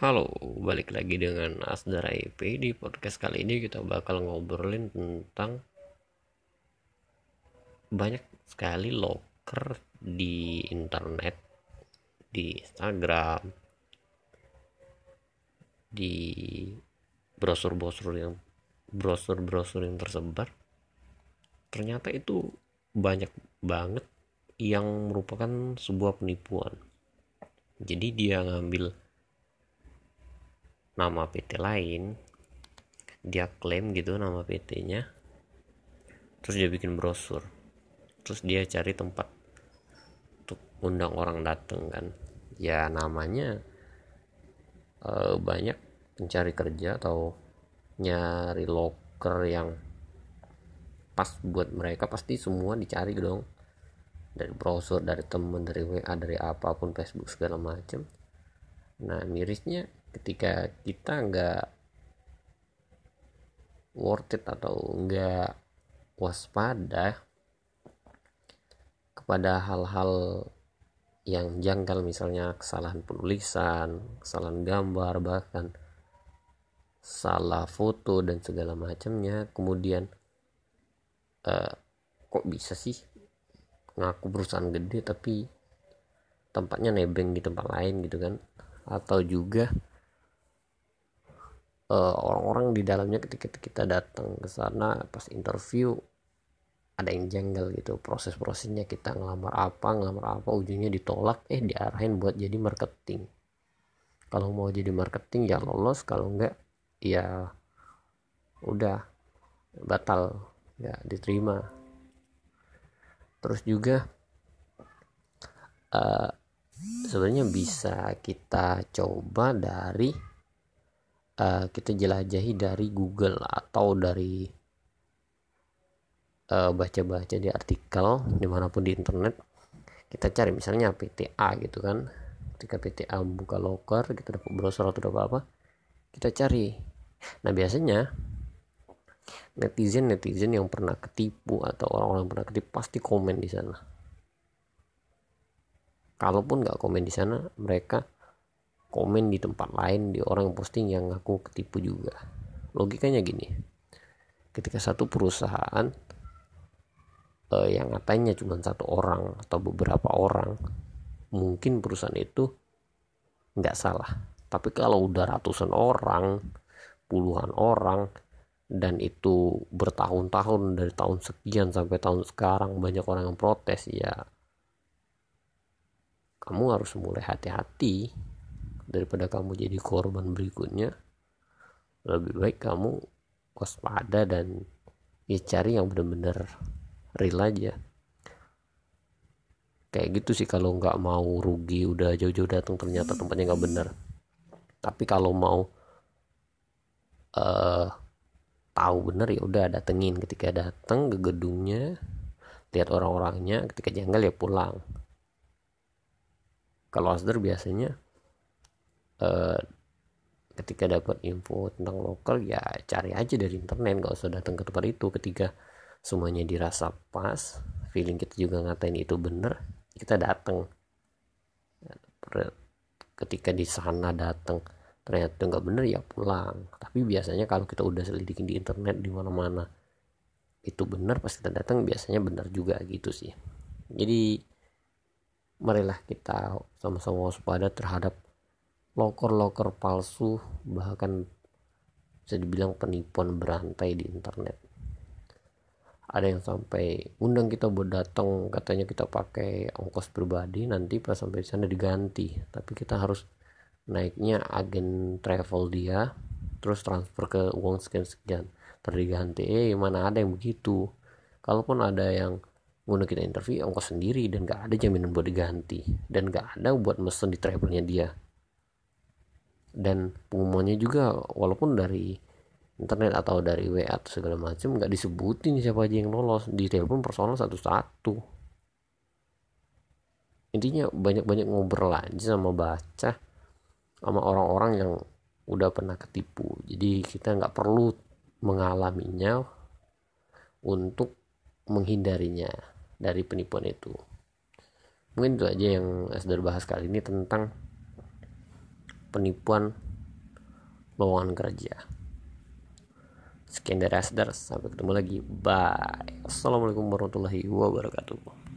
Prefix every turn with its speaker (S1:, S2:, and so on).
S1: Halo, balik lagi dengan Asdara IP di podcast kali ini kita bakal ngobrolin tentang banyak sekali locker di internet, di Instagram, di brosur-brosur yang brosur-brosur yang tersebar. Ternyata itu banyak banget yang merupakan sebuah penipuan. Jadi dia ngambil nama PT lain. Dia klaim gitu nama PT-nya terus dia bikin brosur. Terus dia cari tempat untuk undang orang datang kan. Ya namanya uh, banyak pencari kerja atau nyari loker yang pas buat mereka pasti semua dicari dong. Dari browser dari temen dari WA dari apa pun Facebook segala macam nah mirisnya ketika kita nggak worth it atau nggak waspada kepada hal-hal yang janggal misalnya kesalahan penulisan, kesalahan gambar bahkan salah foto dan segala macamnya kemudian uh, kok bisa sih ngaku perusahaan gede tapi tempatnya nebeng di tempat lain gitu kan? Atau juga uh, orang-orang di dalamnya ketika kita datang ke sana pas interview ada yang janggal gitu. Proses-prosesnya kita ngelamar apa ngelamar apa ujungnya ditolak. Eh diarahin buat jadi marketing. Kalau mau jadi marketing ya lolos. Kalau enggak ya udah batal. Ya diterima. Terus juga uh, sebenarnya bisa kita coba dari uh, kita jelajahi dari Google atau dari uh, baca-baca di artikel di mana pun di internet. Kita cari misalnya PTA gitu kan. Ketika PTA buka locker kita dapat browser atau dapat apa kita cari. Nah biasanya netizen netizen yang pernah ketipu atau orang-orang pernah ketipu pasti komen di sana. Kalaupun nggak komen di sana mereka komen di tempat lain di orang yang posting yang aku ketipu juga. Logikanya gini ketika satu perusahaan uh, yang katanya cuma satu orang atau beberapa orang mungkin perusahaan itu nggak salah. Tapi kalau udah ratusan orang puluhan orang dan itu bertahun-tahun dari tahun sekian sampai tahun sekarang banyak orang yang protes ya kamu harus mulai hati-hati daripada kamu jadi korban berikutnya lebih baik kamu waspada dan ya cari yang benar-benar real aja. Kayak gitu sih kalau nggak mau rugi udah jauh-jauh datang ternyata tempatnya nggak benar. Tapi kalau mau uh, tahu bener ya udah datengin. Ketika datang ke gedungnya lihat orang-orangnya ketika janggal ya pulang. Kalau asder biasanya uh, ketika dapat info tentang lokal ya cari aja dari internet nggak usah datang ke tempat itu. Ketika semuanya dirasa pas feeling kita juga ngatain itu bener kita datang ketika di sana datang ternyata nggak bener ya pulang. Tapi biasanya kalau kita udah selidikin di internet di mana-mana itu bener pas kita datang biasanya bener juga gitu sih. Jadi marilah kita sama-sama waspada terhadap loker-loker palsu bahkan bisa dibilang penipuan berantai di internet. Ada yang sampai undang kita buat datang katanya kita pakai ongkos pribadi nanti pas sampai sana diganti. Tapi kita harus naiknya agen travel dia terus transfer ke uang sekian sekian terdiganti eh mana ada yang begitu? Kalaupun ada yang Guna kita interview ongkos sendiri dan gak ada jaminan buat diganti. Dan gak ada buat mesen di travelnya dia dan pengumumannya juga walaupun dari internet atau dari WA atau segala macam nggak disebutin siapa aja yang lolos. Di telepon personal satu-satu. Intinya banyak-banyak ngobrol aja sama baca sama orang-orang yang udah pernah ketipu. Jadi kita nggak perlu mengalaminya untuk menghindarinya dari penipuan itu. Mungkin itu aja yang Asdar bahas kali ini tentang penipuan lowongan kerja. Sekian dari Asdar, sampai ketemu lagi. Bye. Assalamualaikum warahmatullahi wabarakatuh.